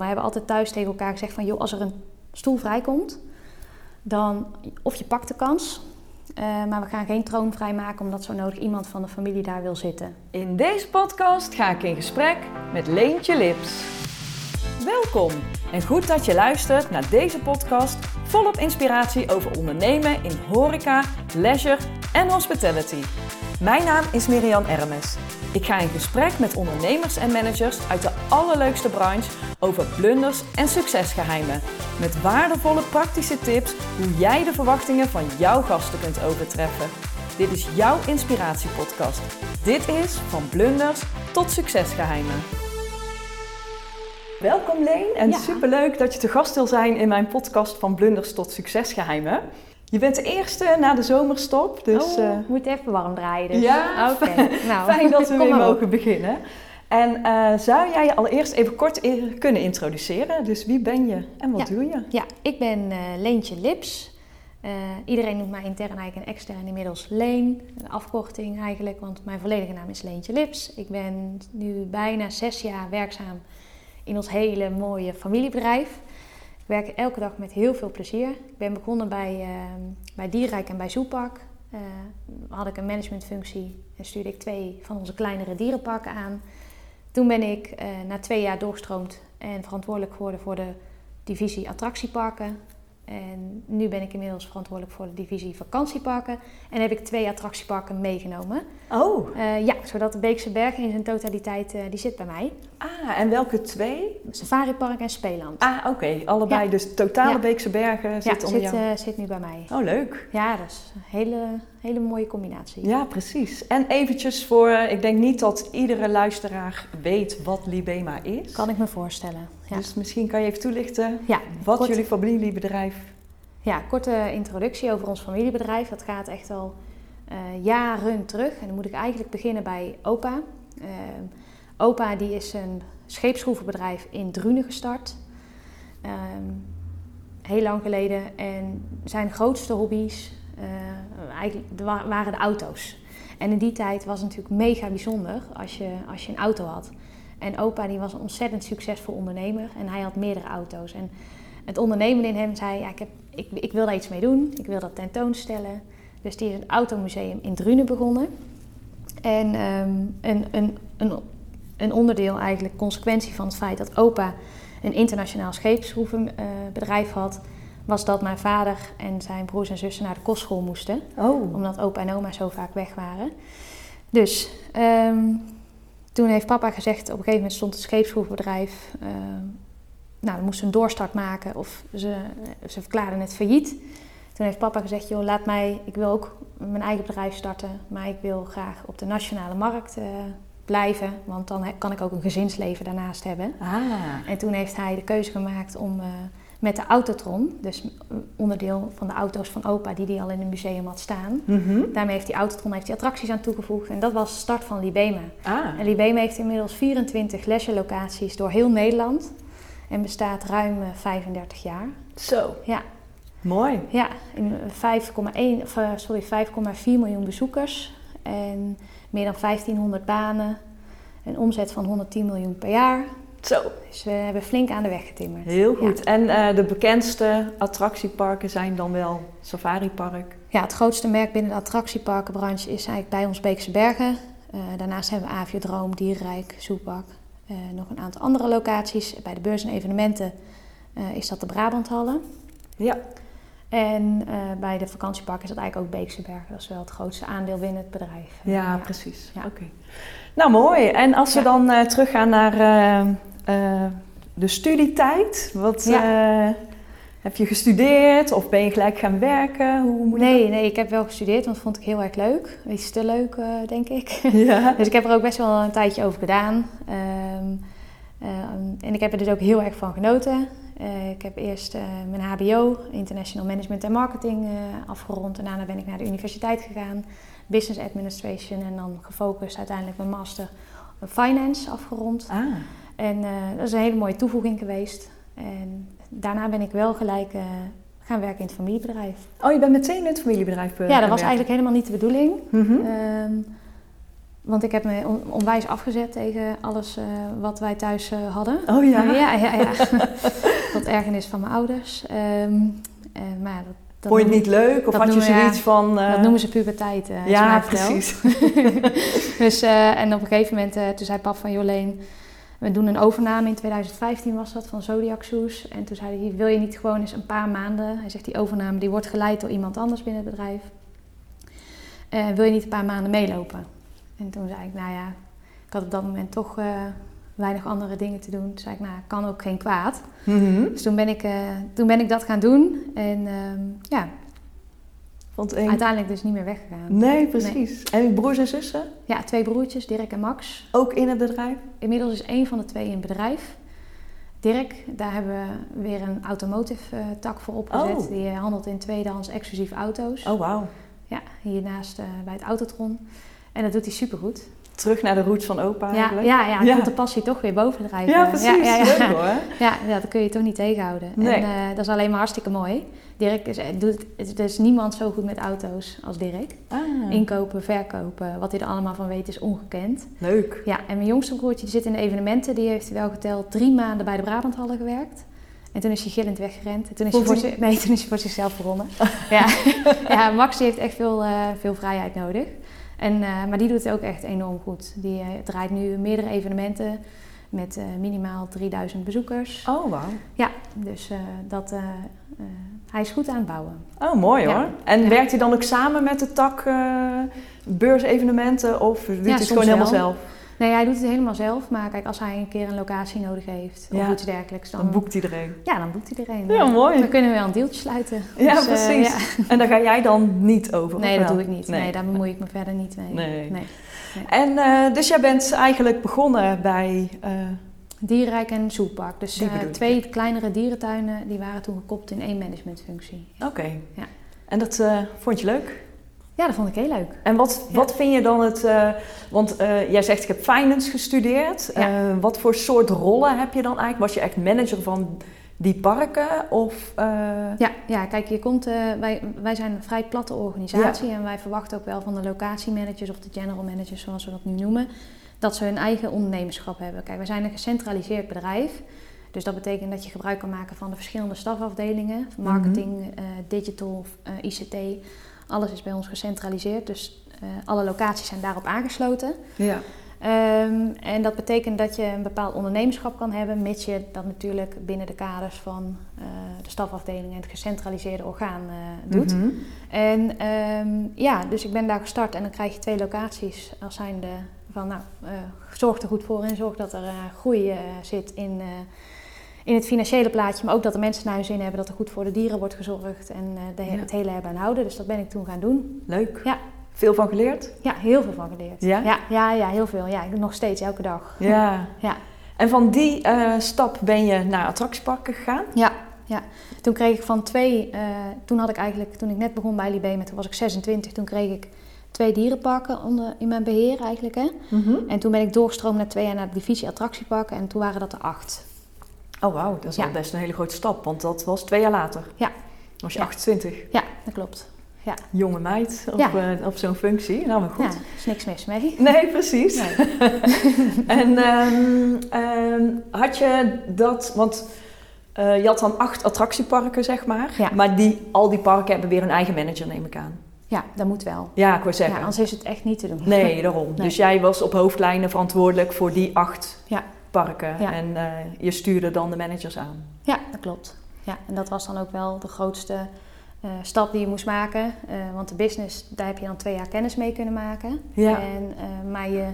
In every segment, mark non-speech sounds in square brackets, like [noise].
We hebben altijd thuis tegen elkaar gezegd van... joh, als er een stoel vrijkomt, dan of je pakt de kans... Uh, maar we gaan geen troon vrijmaken omdat zo nodig iemand van de familie daar wil zitten. In deze podcast ga ik in gesprek met Leentje Lips. Welkom en goed dat je luistert naar deze podcast volop inspiratie over ondernemen in horeca, leisure en hospitality. Mijn naam is Miriam Ermes. Ik ga in gesprek met ondernemers en managers uit de allerleukste branche over blunders en succesgeheimen. Met waardevolle praktische tips hoe jij de verwachtingen van jouw gasten kunt overtreffen. Dit is jouw inspiratiepodcast. Dit is van blunders tot succesgeheimen. Welkom Leen en superleuk dat je te gast wil zijn in mijn podcast van blunders tot succesgeheimen. Je bent de eerste na de zomerstop, dus... Oh, uh, moet even warm draaien dus. Ja, oké. nou, [laughs] fijn dat we [laughs] weer mogen beginnen. En uh, zou jij je allereerst even kort kunnen introduceren? Dus wie ben je en wat doe je? Ja, ik ben uh, Leentje Lips. iedereen noemt mij intern eigenlijk en extern inmiddels Leen. Een afkorting eigenlijk, want mijn volledige naam is Leentje Lips. Ik ben nu bijna zes jaar werkzaam in ons hele mooie familiebedrijf werk elke dag met heel veel plezier. Ik ben begonnen bij, uh, bij Dierrijk en bij Zoepak. Uh, had ik een managementfunctie en stuurde ik twee van onze kleinere dierenparken aan. Toen ben ik uh, na twee jaar doorgestroomd en verantwoordelijk geworden voor de divisie attractieparken. En nu ben ik inmiddels verantwoordelijk voor de divisie vakantieparken. En heb ik twee attractieparken meegenomen. Oh. Uh, ja, zodat de Beekse Bergen in zijn totaliteit, uh, die zit bij mij. Ah, en welke twee? Safaripark en Speeland. Ah, oké. Allebei. Ja. Dus totale ja. Beekse Bergen zit ja, onder zit, jou? Uh, zit nu bij mij. Oh, leuk. Ja, dat is een hele, hele mooie combinatie. Ja, precies. En eventjes voor, ik denk niet dat iedere luisteraar weet wat Libema is. Kan ik me voorstellen. Ja. Dus misschien kan je even toelichten ja, wat kort, jullie familiebedrijf Ja, korte introductie over ons familiebedrijf. Dat gaat echt al uh, jaren terug. En dan moet ik eigenlijk beginnen bij opa. Uh, opa die is een scheepsschroevenbedrijf in Drunen gestart. Uh, heel lang geleden. En zijn grootste hobby's eigenlijk waren de auto's. En in die tijd was het natuurlijk mega bijzonder als je, als je een auto had. En opa die was een ontzettend succesvol ondernemer en hij had meerdere auto's. En het ondernemen in hem zei, ja, ik, heb, ik, ik wil daar iets mee doen, ik wil dat tentoonstellen. Dus die is een automuseum in Drunen begonnen. En um, een, een, een, een onderdeel eigenlijk, consequentie van het feit dat opa een internationaal scheepsschroevenbedrijf uh, had, was dat mijn vader en zijn broers en zussen naar de kostschool moesten. Oh. Omdat opa en oma zo vaak weg waren. Dus um, toen heeft papa gezegd, op een gegeven moment stond het scheepsschroevenbedrijf, uh, nou, we moesten een doorstart maken of ze, ze verklaarden het failliet. Toen heeft papa gezegd, joh, laat mij, ik wil ook mijn eigen bedrijf starten, maar ik wil graag op de nationale markt uh, blijven, want dan kan ik ook een gezinsleven daarnaast hebben. Ah. En toen heeft hij de keuze gemaakt om uh, met de Autotron, dus onderdeel van de auto's van opa die hij al in het museum had staan. Mm -hmm. Daarmee heeft die Autotron heeft die attracties aan toegevoegd en dat was de start van Libema. Ah. En Libema heeft inmiddels 24 leisure locaties door heel Nederland en bestaat ruim 35 jaar. Zo. Ja. Mooi. Ja, 5,1 sorry 5,4 miljoen bezoekers en meer dan 1500 banen, een omzet van 110 miljoen per jaar. Zo. Dus we hebben flink aan de weg getimmerd. Heel goed. Ja. En uh, de bekendste attractieparken zijn dan wel Safari Park? Ja, het grootste merk binnen de attractieparkenbranche is eigenlijk bij ons Beekse Bergen. Uh, daarnaast hebben we Aviodroom, Dierrijk, Zoepak. Uh, nog een aantal andere locaties. Bij de beurs en evenementen is dat de Brabanthallen. Ja. En bij de vakantieparken is dat eigenlijk ook Beekse Bergen. Dat is wel het grootste aandeel binnen het bedrijf. Ja, ja. precies. Ja. Oké. Okay. Nou, mooi. En als we ja. dan uh, teruggaan naar uh, uh, de studietijd. Wat heb je gestudeerd of ben je gelijk gaan werken? Hoe moet nee, nee, ik heb wel gestudeerd, want dat vond ik heel erg leuk. Iets te leuk, denk ik. [laughs] Ja. dus ik heb er ook best wel een tijdje over gedaan. Um, en ik heb er dus ook heel erg van genoten. ik heb eerst mijn HBO, International Management en Marketing, afgerond. En daarna ben ik naar de universiteit gegaan business administration en dan gefocust uiteindelijk mijn master finance afgerond. Ah. En uh, dat is een hele mooie toevoeging geweest. En daarna ben ik wel gelijk uh, gaan werken in het familiebedrijf. Oh, je bent meteen in het familiebedrijf uh, Ja, dat was eigenlijk helemaal niet de bedoeling. Mm -hmm. um, Want ik heb me on- onwijs afgezet tegen alles eh, wat wij thuis eh, hadden. Oh ja? [laughs] ja, ja. ja. [laughs] Tot ergernis van mijn ouders. Ehm, eh, maar dat, dat Vond je het niet leuk? Of had je zoiets van... eh, Dat noemen ze puberteit, eh, Ja, precies. [laughs] dus, eh, en op een gegeven moment, eh, toen zei pap van Joleen, we doen een overname in 2015 was dat van Zodiac Soes. En toen zei hij, wil je niet gewoon eens een paar maanden, hij zegt die overname die wordt geleid door iemand anders binnen het bedrijf. Eh, wil je niet een paar maanden meelopen? En toen zei ik, nou ja, ik had op dat moment toch eh, weinig andere dingen te doen. Toen zei ik, nou, kan ook geen kwaad. Mhm. Dus toen ben ik, eh, toen ben ik dat gaan doen. En ehm, ja, Want uiteindelijk dus niet meer weggegaan. Nee, precies. En broers en zussen? Ja, twee broertjes, Dirk en Max. Ook in het bedrijf? Inmiddels is één van de twee in bedrijf. Dirk, daar hebben we weer een automotive eh, tak voor opgezet. Oh. Die eh, handelt in tweedehands exclusief auto's. Oh, wauw. Ja, hiernaast eh, bij het Autotron. En dat doet hij supergoed. Terug naar de roots van opa Ja, eigenlijk. ja, ja, Ja. komt de passie toch weer bovendrijven. Ja, precies. Ja, ja, ja. Leuk hoor. Ja, ja, dat kun je toch niet tegenhouden. Nee. En dat is alleen maar hartstikke mooi. Dirk is, doet, er is niemand zo goed met auto's als Dirk. Ah, Inkopen, verkopen, wat hij er allemaal van weet is ongekend. leuk. Ja, en mijn jongste broertje die zit in de evenementen. Die heeft wel geteld drie maanden bij de Brabanthallen gewerkt. En toen is hij gillend weggerend. En toen is, hij voor, zi- nee, [laughs] toen is hij voor zichzelf begonnen. [laughs] ja. ja, Max die heeft echt veel, eh, veel vrijheid nodig. En, eh, maar die doet het ook echt enorm goed. Die eh, draait nu meerdere evenementen met minimaal 3000 bezoekers. Oh, wauw. Ja, dus dat, hij is goed aan het bouwen. Oh, mooi Ja. hoor. En Ja. werkt hij dan ook samen met de tak eh, beursevenementen of doet hij het gewoon helemaal wel. zelf? Nee, hij doet het helemaal zelf. Maar kijk, als hij een keer een locatie nodig heeft of iets dergelijks, dan, Dan boekt iedereen. Ja, dan boekt iedereen. Ja, mooi. Dan kunnen we wel een deeltje sluiten. Ja, Dus, eh, precies. En daar ga jij dan niet over? Nee, dat wel? doe ik niet. Nee. daar bemoei ik me verder niet mee. Nee. En eh, dus jij bent eigenlijk begonnen bij... Dierenrijk en Zoepark. Dus eh, ik, twee kleinere dierentuinen die waren toen gekoppeld in één managementfunctie. Oké. Ja. En dat eh, vond je leuk? Ja, dat vond ik heel leuk. En wat, Ja. wat vind je dan het... eh, want jij zegt ik heb finance gestudeerd. Ja. Wat voor soort rollen heb je dan eigenlijk? Was je echt manager van die parken? Of, Ja, ja kijk, je komt, wij, wij zijn een vrij platte organisatie en wij verwachten ook wel van de locatiemanagers of de general managers, zoals we dat nu noemen, dat ze hun eigen ondernemerschap hebben. Kijk, wij zijn een gecentraliseerd bedrijf. Dus dat betekent dat je gebruik kan maken van de verschillende stafafdelingen. Marketing, eh, digital, eh, ICT. Alles is bij ons gecentraliseerd. Dus eh, alle locaties zijn daarop aangesloten. ja. Ehm, en dat betekent dat je een bepaald ondernemerschap kan hebben, mits je dat natuurlijk binnen de kaders van de stafafdeling en het gecentraliseerde orgaan doet. Mhm. En ehm, ja, dus ik ben daar gestart en dan krijg je twee locaties als zijnde van, nou, eh, zorg er goed voor en zorg dat er eh, groei eh, zit in, in het financiële plaatje, maar ook dat de mensen naar hun zin hebben, dat er goed voor de dieren wordt gezorgd en de, Ja. het hele hebben en houden. Dus dat ben ik toen gaan doen. Leuk. Ja. Veel van geleerd? Ja, heel veel van geleerd. Ja? Ja, ja, ja heel veel. Ja, nog steeds elke dag. Ja. [laughs] Ja. En van die stap ben je naar attractieparken gegaan? Ja, ja. Toen kreeg ik van twee, toen had ik eigenlijk, toen ik net begon bij Libé, met toen was ik 26, toen kreeg ik twee dierenparken onder, in mijn beheer eigenlijk. Hè? En toen ben ik doorgestroomd na twee jaar naar de divisie attractieparken en toen waren dat er acht. Oh wauw, dat is Ja. al best een hele grote stap, want dat was twee jaar later. Ja. Dan was je Ja. 28. Ja, dat klopt. Jonge meid op, Ja. eh, op zo'n functie. Nou, maar goed. Ja, er is niks mis mee. Nee, precies. Nee. [laughs] En ehm, ehm, had je dat, want eh, je had dan acht attractieparken, zeg maar. Ja. Maar die, al die parken hebben weer een eigen manager, neem ik aan. Ja, dat moet wel. Ja, ik wou Ja, zeggen. anders is het echt niet te doen. Nee, [laughs] daarom. Nee. Dus jij was op hoofdlijnen verantwoordelijk voor die acht Ja. parken. Ja. En eh, je stuurde dan de managers aan. Ja, dat klopt. Ja, en dat was dan ook wel de grootste eh, stap die je moest maken. Eh, want de business, daar heb je dan twee jaar kennis mee kunnen maken. Ja. En, maar je,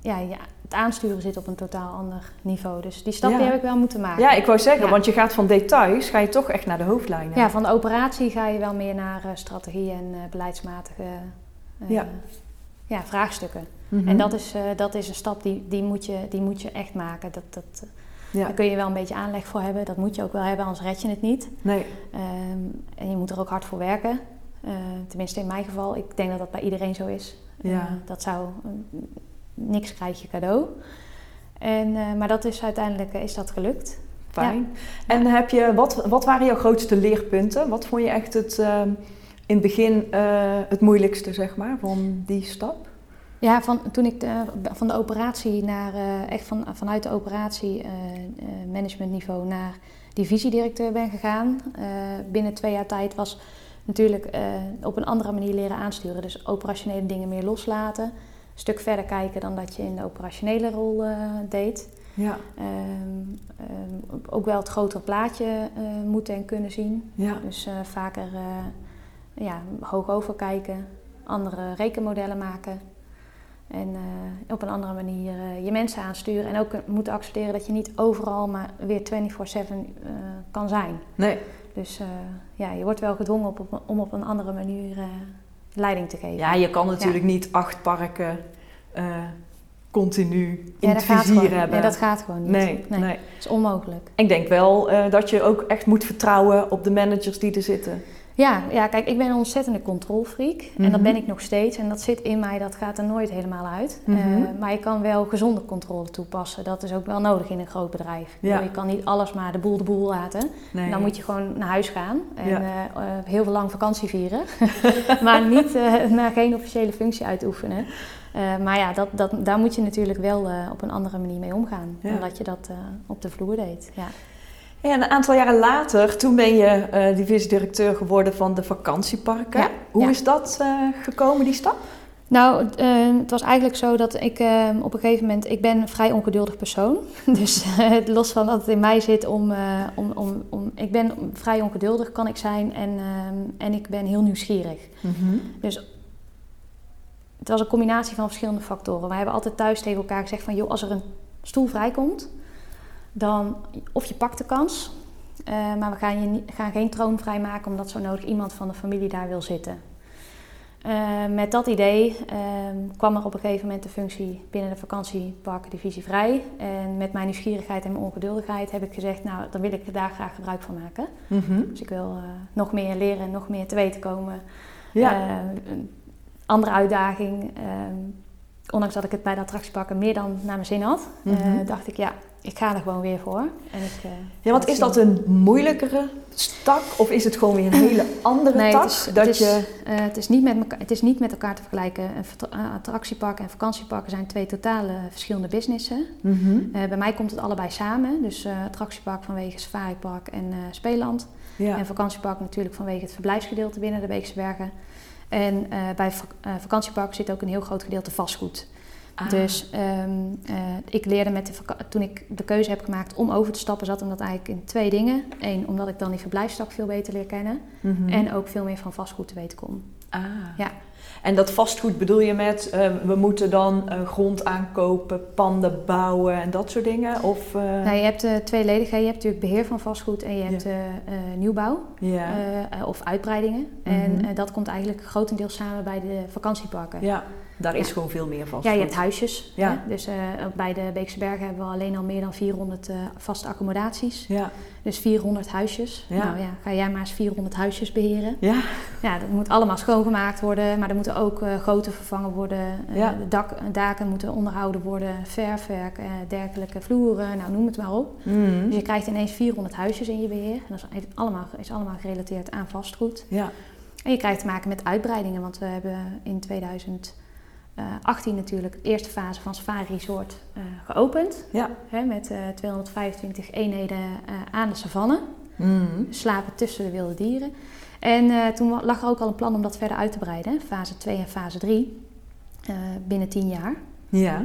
ja, ja, het aansturen zit op een totaal ander niveau. Dus die stap Ja. die heb ik wel moeten maken. Ja, ik wou zeggen, Ja. want je gaat van details, ga je toch echt naar de hoofdlijnen. Ja, van de operatie ga je wel meer naar eh, strategie en eh, beleidsmatige eh, Ja. ja, vraagstukken. Mhm. En dat is, dat is een stap die, die, moet je, die moet je echt maken. Dat, dat, Ja. Daar kun je wel een beetje aanleg voor hebben. Dat moet je ook wel hebben, anders red je het niet. Nee. Ehm, en je moet er ook hard voor werken. Tenminste in mijn geval. Ik denk dat dat bij iedereen zo is. Ja. Dat zou... niks krijg je cadeau. En, eh, maar dat is uiteindelijk eh, is dat gelukt. Fijn. En heb je, wat, wat waren jouw grootste leerpunten? Wat vond je echt het, ehm, in het begin eh, het moeilijkste, zeg maar, van die stap? Ja, van, toen ik de, van de operatie naar, echt van, vanuit de operatie managementniveau naar divisiedirecteur ben gegaan. Binnen twee jaar tijd was natuurlijk op een andere manier leren aansturen. Dus operationele dingen meer loslaten. Stuk verder kijken dan dat je in de operationele rol eh, deed. Ja, Ehm, ehm, ook wel het grotere plaatje eh, moeten en kunnen zien. ja. Dus eh, vaker ja, hoog overkijken, andere rekenmodellen maken. En op een andere manier je mensen aansturen. En ook moeten accepteren dat je niet overal maar weer 24-7 eh, kan zijn. Nee, Dus ja, je wordt wel gedwongen op, op- om op een andere manier leiding te geven. ja, je kan natuurlijk niet acht parken eh, continu in Ja, het vizier gewoon, hebben. nee, dat gaat gewoon niet. nee, nee. Dat is onmogelijk. Ik denk wel eh, dat je ook echt moet vertrouwen op de managers die er zitten. Ja, ja, kijk, ik ben een ontzettende controlfreak. En Mhm. dat ben ik nog steeds. En dat zit in mij, dat gaat er nooit helemaal uit. Mhm. Eh, maar je kan wel gezonde controle toepassen. Dat is ook wel nodig in een groot bedrijf. Ja. Je kan niet alles maar de boel de boel laten. Nee. Dan moet je gewoon naar huis gaan. En Ja. eh, eh, heel veel lang vakantie vieren. [laughs] maar niet, maar geen officiële functie uitoefenen. Maar ja, dat, dat, daar moet je natuurlijk wel op een andere manier mee omgaan. Ja. Dan dat je dat op de vloer deed. Ja. En een aantal jaren later, toen ben je eh divisiedirecteur geworden van de vakantieparken. Ja, Hoe ja. is dat eh, gekomen, die stap? Nou, eh, het was eigenlijk zo dat ik op een gegeven moment... Ik ben een vrij ongeduldig persoon. [laughs] Dus los van dat het in mij zit om... om, om, om ik ben vrij ongeduldig, kan ik zijn. En, en ik ben heel nieuwsgierig. Dus het was een combinatie van verschillende factoren. Wij hebben altijd thuis tegen elkaar gezegd van... joh, als er een stoel vrijkomt, dan... of je pakt de kans... eh, maar we gaan, je niet, gaan geen troon vrijmaken... omdat zo nodig iemand van de familie daar wil zitten. Eh, met dat idee eh, kwam er op een gegeven moment de functie binnen de vakantieparkdivisie vrij. En met mijn nieuwsgierigheid en mijn ongeduldigheid heb ik gezegd... nou, dan wil ik daar graag gebruik van maken. Mhm. Dus ik wil eh, nog meer leren en nog meer te weten komen... Ja. Andere uitdaging. eh, ondanks dat ik het bij de attractieparken meer dan naar mijn zin had, Mhm. dacht ik ja, ik ga er gewoon weer voor. En ik, eh, ja, want is dat een moeilijkere tak of is het gewoon weer een [laughs] hele andere Nee, tak? het is, dat het, is, je... eh, het, is niet met elkaar, het is niet met elkaar te vergelijken. Een eh, attractieparken en vakantieparken zijn twee totale verschillende businessen. Mhm. Eh, bij mij komt het allebei samen. Dus eh, attractiepark vanwege safaripark en eh speelland. Ja. En vakantiepark natuurlijk vanwege het verblijfsgedeelte binnen de Beekse Bergen. En eh, bij vak- eh, vakantiepark zit ook een heel groot gedeelte vastgoed. Ah. Dus ehm, eh, ik leerde met de toen ik de keuze heb gemaakt om over te stappen, zat hem dat eigenlijk in twee dingen. Eén, omdat ik dan die verblijfstak veel beter leer kennen. Mhm. En ook veel meer van vastgoed te weten kom. Ah. Ja. En dat vastgoed bedoel je met, eh, we moeten dan eh, grond aankopen, panden bouwen en dat soort dingen? Of, eh, Nou, je hebt tweeledig. hè. Je hebt natuurlijk beheer van vastgoed en je hebt Ja. nieuwbouw ja. of uitbreidingen. Mhm. En eh, dat komt eigenlijk grotendeels samen bij de vakantieparken. ja, daar is gewoon veel meer vastgoed. Ja, je hebt huisjes. Ja. Hè? Dus ook bij de Beekse Bergen hebben we alleen al meer dan 400 eh, vaste accommodaties. Ja. Dus 400 huisjes. Ja. Nou ja, ga jij maar eens 400 huisjes beheren. Ja. Ja, dat moet allemaal schoongemaakt worden, maar er moeten ook eh goten vervangen worden. Ja. De dak, daken moeten onderhouden worden, verfwerk, dergelijke vloeren, nou noem het maar op. Mhm. Dus je krijgt ineens 400 huisjes in je beheer. En dat is allemaal, is allemaal gerelateerd aan vastgoed. ja. En je krijgt te maken met uitbreidingen, want we hebben in 2018 natuurlijk de eerste fase van Safari Resort eh, geopend. Ja. Hè, met eh, 225 eenheden eh, aan de savanne, Mhm. slapen tussen de wilde dieren. En eh, toen lag er ook al een plan om dat verder uit te breiden, hè, fase 2 en fase 3, eh, binnen 10 jaar. Ja.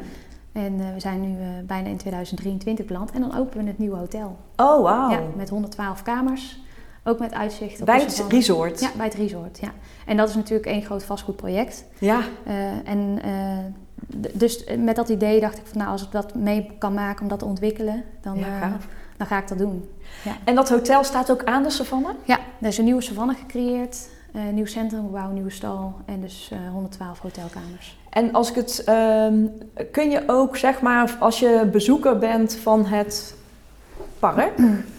En eh, we zijn nu eh, bijna in 2023 beland en dan openen we het nieuwe hotel. Oh, wauw. Ja, met 112 kamers, ook met uitzicht op Bij het resort. Ja, bij het resort, ja. En dat is natuurlijk één groot vastgoedproject. Ja. Eh, en eh, dus met dat idee dacht ik van nou, als ik dat mee kan maken om dat te ontwikkelen, dan, Ja, eh, dan ga ik dat doen. En dat hotel staat ook aan de savanne? Ja, er is een nieuwe savanne gecreëerd, eh, een nieuw centrumgebouw, een nieuwe stal en dus eh, 112 hotelkamers. En als ik het, ehm, kun je ook zeg maar, als je bezoeker bent van het park,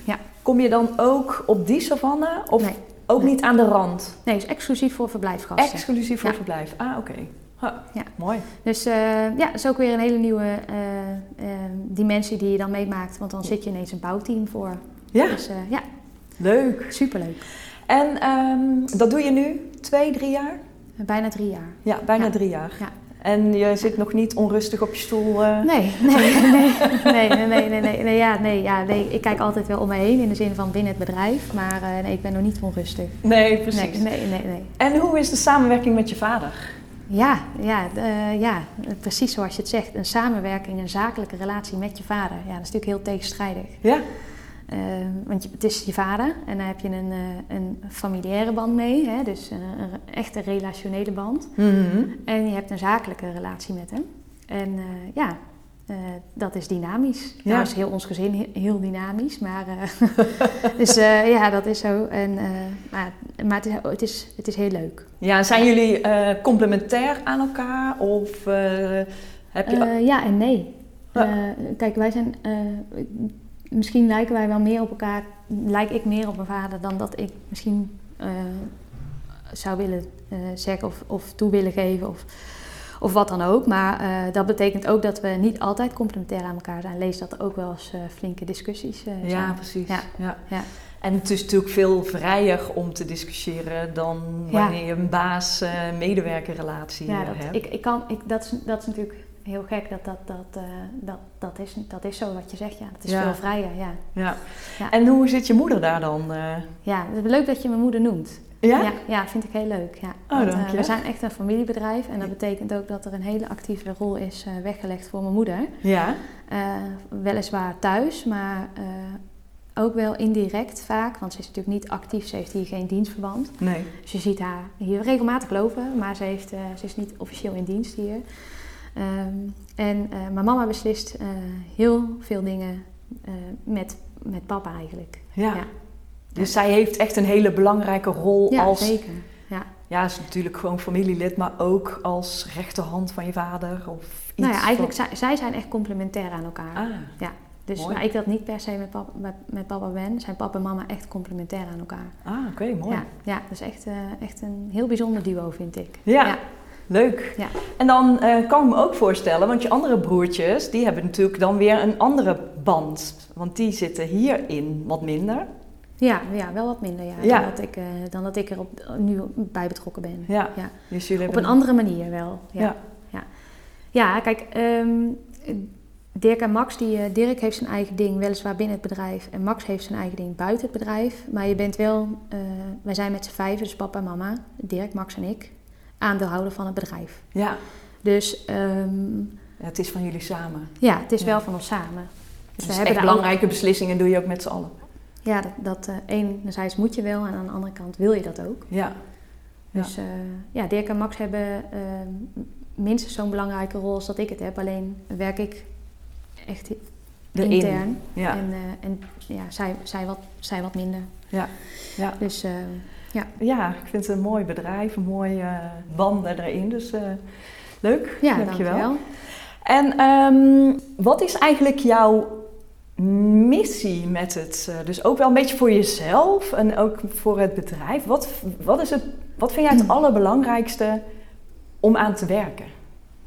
Ja. Kom je dan ook op die savanne of Nee. ook Nee. niet aan de rand? Nee, is exclusief voor verblijfsgasten. Exclusief voor Ja. verblijf. Ah, oké. Ja. Mooi. Dus eh, ja, dat is ook weer een hele nieuwe eh, eh, dimensie die je dan meemaakt, want dan zit je ineens een bouwteam voor. Ja, Dus ja, leuk. superleuk. En ehm, dat doe je nu twee, drie jaar? Bijna drie jaar. Ja, bijna Ja. drie jaar. Ja. En je zit nog niet onrustig op je stoel? Eh? Nee, nee, nee, nee, nee, nee, nee, ja, nee, ja, nee. Ik kijk altijd wel om me heen in de zin van binnen het bedrijf, maar eh, nee, ik ben nog niet onrustig. Nee, precies. Nee, nee, nee, En hoe is de samenwerking met je vader? Ja, ja, eh, ja, precies zoals je het zegt. Een samenwerking, een zakelijke relatie met je vader. Ja, dat is natuurlijk heel tegenstrijdig. Ja. Uh, want je, het is je vader en daar heb je een, uh, een familiaire band mee, hè? dus uh, een echte relationele band. Mm -hmm. En je hebt een zakelijke relatie met hem. En ja, dat is dynamisch. Ja. Nou is heel ons gezin heel, dynamisch, maar [laughs] dus ja, dat is zo. En, maar maar het, is, het, is, het is heel leuk. Ja, zijn jullie complementair aan elkaar of heb je... ja en nee. kijk, wij zijn misschien lijken wij wel meer op elkaar, lijk ik meer op mijn vader dan dat ik misschien uh, zou willen uh, zeggen of, of toe willen geven of, of wat dan ook. Maar uh, dat betekent ook dat we niet altijd complementair aan elkaar zijn. Lees dat er ook wel eens flinke discussies zijn. Ja, precies. Ja. Ja. Ja. En het is natuurlijk veel vrijer om te discussiëren dan wanneer je een baas-medewerkerrelatie ja, dat, hebt. Ik, ik kan, ik, dat, is, dat is natuurlijk heel gek dat dat, dat, uh, dat, dat, is, dat is zo wat je zegt. Ja, dat is Ja. veel vrijer. Ja. Ja. Ja. En hoe zit je moeder daar dan? eh? ja, het is leuk dat je mijn moeder noemt. Ja? Ja, ja, vind ik heel leuk. Ja. Oh, Want, eh, we zijn echt een familiebedrijf en dat betekent ook dat er een hele actieve rol is eh, weggelegd voor mijn moeder. Ja. Eh, weliswaar thuis, maar eh, ook wel indirect vaak, want ze is natuurlijk niet actief, ze heeft hier geen dienstverband. Nee. Dus je ziet haar hier regelmatig lopen, maar ze, heeft, eh, ze is niet officieel in dienst hier. Ehm, en eh, mijn mama beslist eh, heel veel dingen eh, met, met papa eigenlijk. Ja. Ja. Dus zij heeft echt een hele belangrijke rol Ja, als... zeker. Ja. Ja, ze is natuurlijk gewoon familielid, maar ook als rechterhand van je vader of iets Nou ja, eigenlijk van- zij, zij zijn echt complementair aan elkaar. Ah, Dus mooi. waar ik dat niet per se met papa, met, met papa ben, zijn papa en mama echt complementair aan elkaar. ah oké, mooi. Ja, ja, dat is echt, echt een heel bijzonder duo, vind ik. Ja. Leuk. Ja. En dan eh, kan ik me ook voorstellen, want je andere broertjes, die hebben natuurlijk dan weer een andere band. Want die zitten hierin wat minder. Ja, ja, wel wat minder ja, Ja. Dan, dat ik, eh, dan dat ik er op, nu bij betrokken ben. Ja. Ja. Dus jullie Op een andere manier wel. Ja, Ja. ja. kijk, ehm, Dirk en Max, die, eh, Dirk heeft zijn eigen ding weliswaar binnen het bedrijf en Max heeft zijn eigen ding buiten het bedrijf. Maar je bent wel, wij zijn met z'n vijven, dus papa en mama, Dirk, Max en ik, aandeelhouder van het bedrijf. Ja. Dus ehm, Ja, het is van jullie samen. ja, het is Ja. wel van ons samen. Dus we echt belangrijke beslissingen doe je ook met z'n allen. Ja, dat, dat eh, enerzijds moet je wel en aan de andere kant wil je dat ook. Ja. Ja. Dus eh, ja, Dirk en Max hebben ehm, minstens zo'n belangrijke rol als dat ik het heb. Alleen werk ik echt Erin. intern. Ja. En, eh, en ja, zij, zij, wat, zij wat minder. Ja. Ja. Dus eh, ja, ik vind het een mooi bedrijf, een mooie eh, banden erin. Dus eh, leuk, ja, dankjewel. dankjewel. En ehm, wat is eigenlijk jouw missie met het? eh, dus ook wel een beetje voor jezelf en ook voor het bedrijf. Wat, wat, is het, wat vind jij het allerbelangrijkste om aan te werken?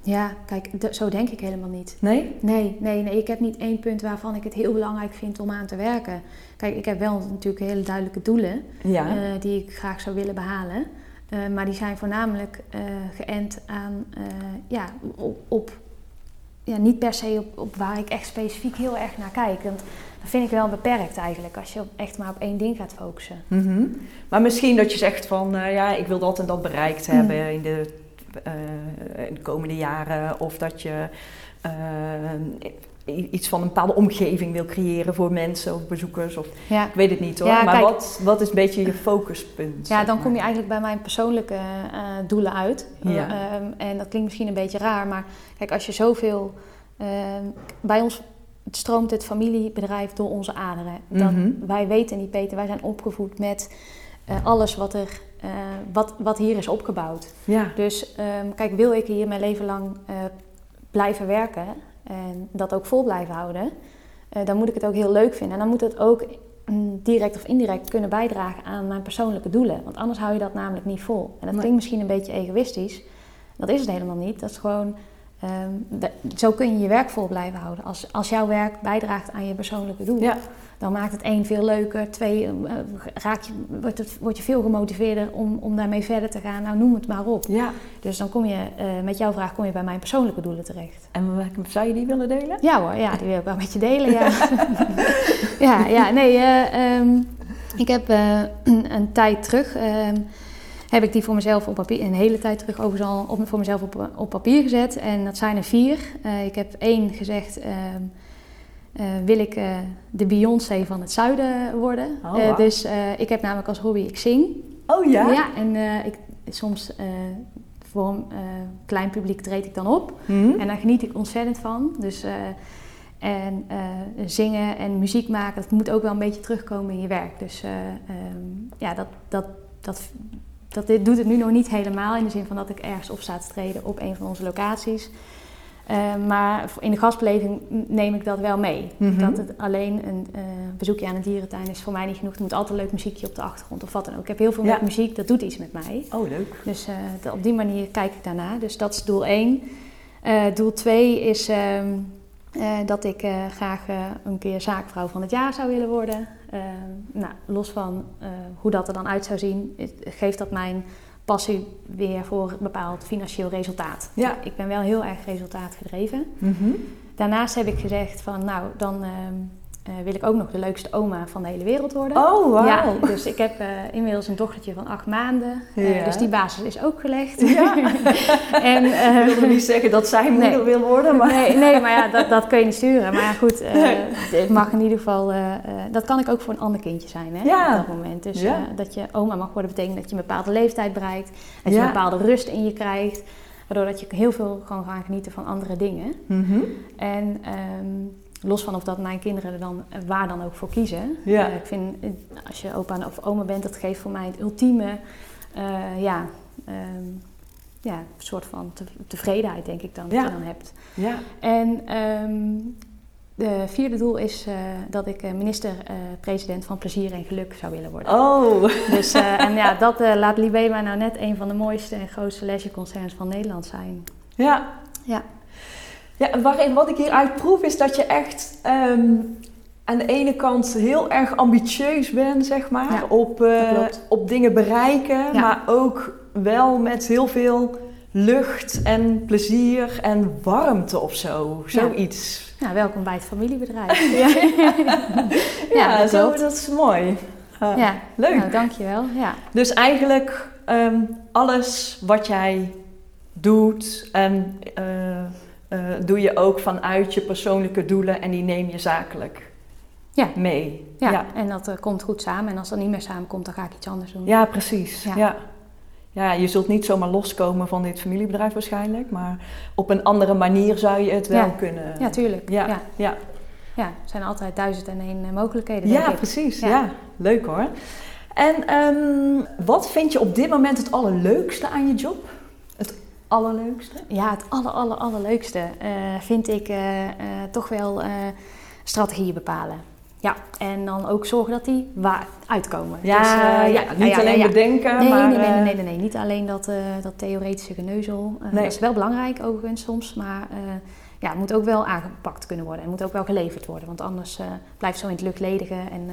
Ja, kijk, zo denk ik helemaal niet. Nee? Nee, nee, nee, ik heb niet één punt waarvan ik het heel belangrijk vind om aan te werken. Kijk, ik heb wel natuurlijk hele duidelijke doelen Ja. eh, die ik graag zou willen behalen. Eh, maar die zijn voornamelijk eh, geënt aan, ja, op, op ja, niet per se op, op waar ik echt specifiek heel erg naar kijk. Want dat vind ik wel beperkt eigenlijk, als je echt maar op één ding gaat focussen. Mhm. Maar misschien dat je zegt van, ja, ik wil dat en dat bereikt Mm. hebben in de, in de komende jaren. Of dat je eh, iets van een bepaalde omgeving wil creëren voor mensen of bezoekers. Of, Ja, ik weet het niet hoor, Ja, maar kijk. wat, wat is een beetje je focuspunt? ja dan maar? kom je eigenlijk bij mijn persoonlijke eh, doelen uit. Ja. Eh, ehm, en dat klinkt misschien een beetje raar, maar kijk, als je zoveel... ehm, bij ons stroomt het familiebedrijf door onze aderen. Dat, Mhm. Wij weten niet, Peter, wij zijn opgevoed met eh, alles wat, er, eh, wat, wat hier is opgebouwd. Ja, Dus ehm, kijk, wil ik hier mijn leven lang eh, blijven werken en dat ook vol blijven houden, dan moet ik het ook heel leuk vinden. En dan moet het ook mm, direct of indirect kunnen bijdragen aan mijn persoonlijke doelen. Want anders hou je dat namelijk niet vol. En dat Nee. klinkt misschien een beetje egoïstisch. Dat is het helemaal niet. Dat is gewoon ehm, de- zo kun je je werk vol blijven houden. Als, als jouw werk bijdraagt aan je persoonlijke doel, Ja. Dan maakt het één veel leuker. Twee, eh, raak je, wordt, het, word je veel gemotiveerder om, om daarmee verder te gaan. Nou, noem het maar op. Ja. Dus dan kom je, eh, met jouw vraag kom je bij mijn persoonlijke doelen terecht. En welke zou je die willen delen? Ja hoor, ja, die wil ik wel met je delen, ja. [laughs] ja, ja, nee, eh, ehm, ik heb [clears throat] een tijd terug, ehm, heb ik die voor mezelf op papier, een hele tijd terug overigens al op, voor mezelf op, op papier gezet. En dat zijn er vier. Ik heb één gezegd, ehm, eh, wil ik eh, de Beyoncé van het zuiden worden. Oh, Eh, dus ik heb namelijk als hobby, ik zing. Oh ja? Ja, en ik, soms voor een klein publiek treed ik dan op. Hm? En daar geniet ik ontzettend van. Dus, en zingen en muziek maken, dat moet ook wel een beetje terugkomen in je werk. Dus eh, ehm, ja, dat, dat, dat, dat dit doet het nu nog niet helemaal. In de zin van dat ik ergens op sta te treden op een van onze locaties. Eh, maar in de gastbeleving neem ik dat wel mee. Mhm. Dat het alleen een eh, bezoekje aan een dierentuin is voor mij niet genoeg. Er moet altijd leuk muziekje op de achtergrond of wat dan ook. Ik heb heel veel Ja. met muziek, dat doet iets met mij. Oh, leuk. Dus eh, op die manier kijk ik daarna. Dus dat is doel 1. doel 2 is ehm, eh, dat ik graag een keer zaakvrouw van het jaar zou willen worden. Ehm, nou, los van hoe dat er dan uit zou zien, geeft dat mijn passie weer voor een bepaald financieel resultaat. Ja. Ik ben wel heel erg resultaatgedreven. Mhm. Daarnaast heb ik gezegd van nou, dan ehm, eh, wil ik ook nog de leukste oma van de hele wereld worden. Oh, wauw. Ja, dus ik heb eh, inmiddels een dochtertje van acht maanden. Eh, Ja. dus die basis is ook gelegd. Ja. [laughs] en, Ik wilde niet zeggen dat zij moeder Nee. wil worden, maar... nee, nee, maar ja, dat, dat kun je niet sturen. Maar ja, goed, Nee. het mag in ieder geval... dat kan ik ook voor een ander kindje zijn, hè, Ja. op dat moment. Dus Ja. dat je oma mag worden betekent dat je een bepaalde leeftijd bereikt. Dat je een bepaalde rust in je krijgt. Waardoor dat je heel veel kan gaan genieten van andere dingen. Mhm. En ehm, los van of dat mijn kinderen er dan eh, waar dan ook voor kiezen. Ja. Eh, ik vind, eh, als je opa of oma bent, dat geeft voor mij het ultieme, ja, ehm, ja, soort van te- tevredenheid, denk ik dan, dat je dan hebt. Ja. En ehm de vierde doel is dat ik minister-president van plezier en geluk zou willen worden. Oh. Dus, en ja, dat laat Libema nou net een van de mooiste en grootste leisureconcerns van Nederland zijn. Ja. Ja. Ja, waarin, wat ik hieruit proef is dat je echt ehm, aan de ene kant heel erg ambitieus bent, zeg maar, Ja, op, eh, op dingen bereiken, Ja. maar ook wel met heel veel lucht en plezier en warmte of zo. Zoiets. Nou, welkom bij het familiebedrijf. [laughs] Ja, dat zo, dat is mooi. Ja, Leuk. nou dankjewel. Ja. Dus eigenlijk ehm, alles wat jij doet en eh, eh, doe je ook vanuit je persoonlijke doelen en die neem je zakelijk Ja. mee. Ja, ja. en dat eh, komt goed samen. En als dat niet meer samenkomt, dan ga ik iets anders doen. Ja, precies. Ja. Ja. Ja. je zult niet zomaar loskomen van dit familiebedrijf waarschijnlijk, maar op een andere manier zou je het wel kunnen. Ja, tuurlijk. Ja, Ja. Ja. er zijn altijd duizend en één eh, mogelijkheden, Ja, ik. precies. Ja. Ja. leuk hoor. En ehm, wat vind je op dit moment het allerleukste aan je job? Allerleukste? Ja, het aller, aller, allerleukste eh, vind ik eh, eh, toch wel strategieën bepalen. Ja, en dan ook zorgen dat die waar uitkomen. Ja, Dus, ja, niet ja, alleen bedenken, Nee, maar... nee, nee, nee, nee. Niet alleen dat, dat theoretische geneuzel. Nee. Dat is wel belangrijk overigens soms, maar ja, het moet ook wel aangepakt kunnen worden. Het moet ook wel geleverd worden, want anders blijft zo in het luchtledigen en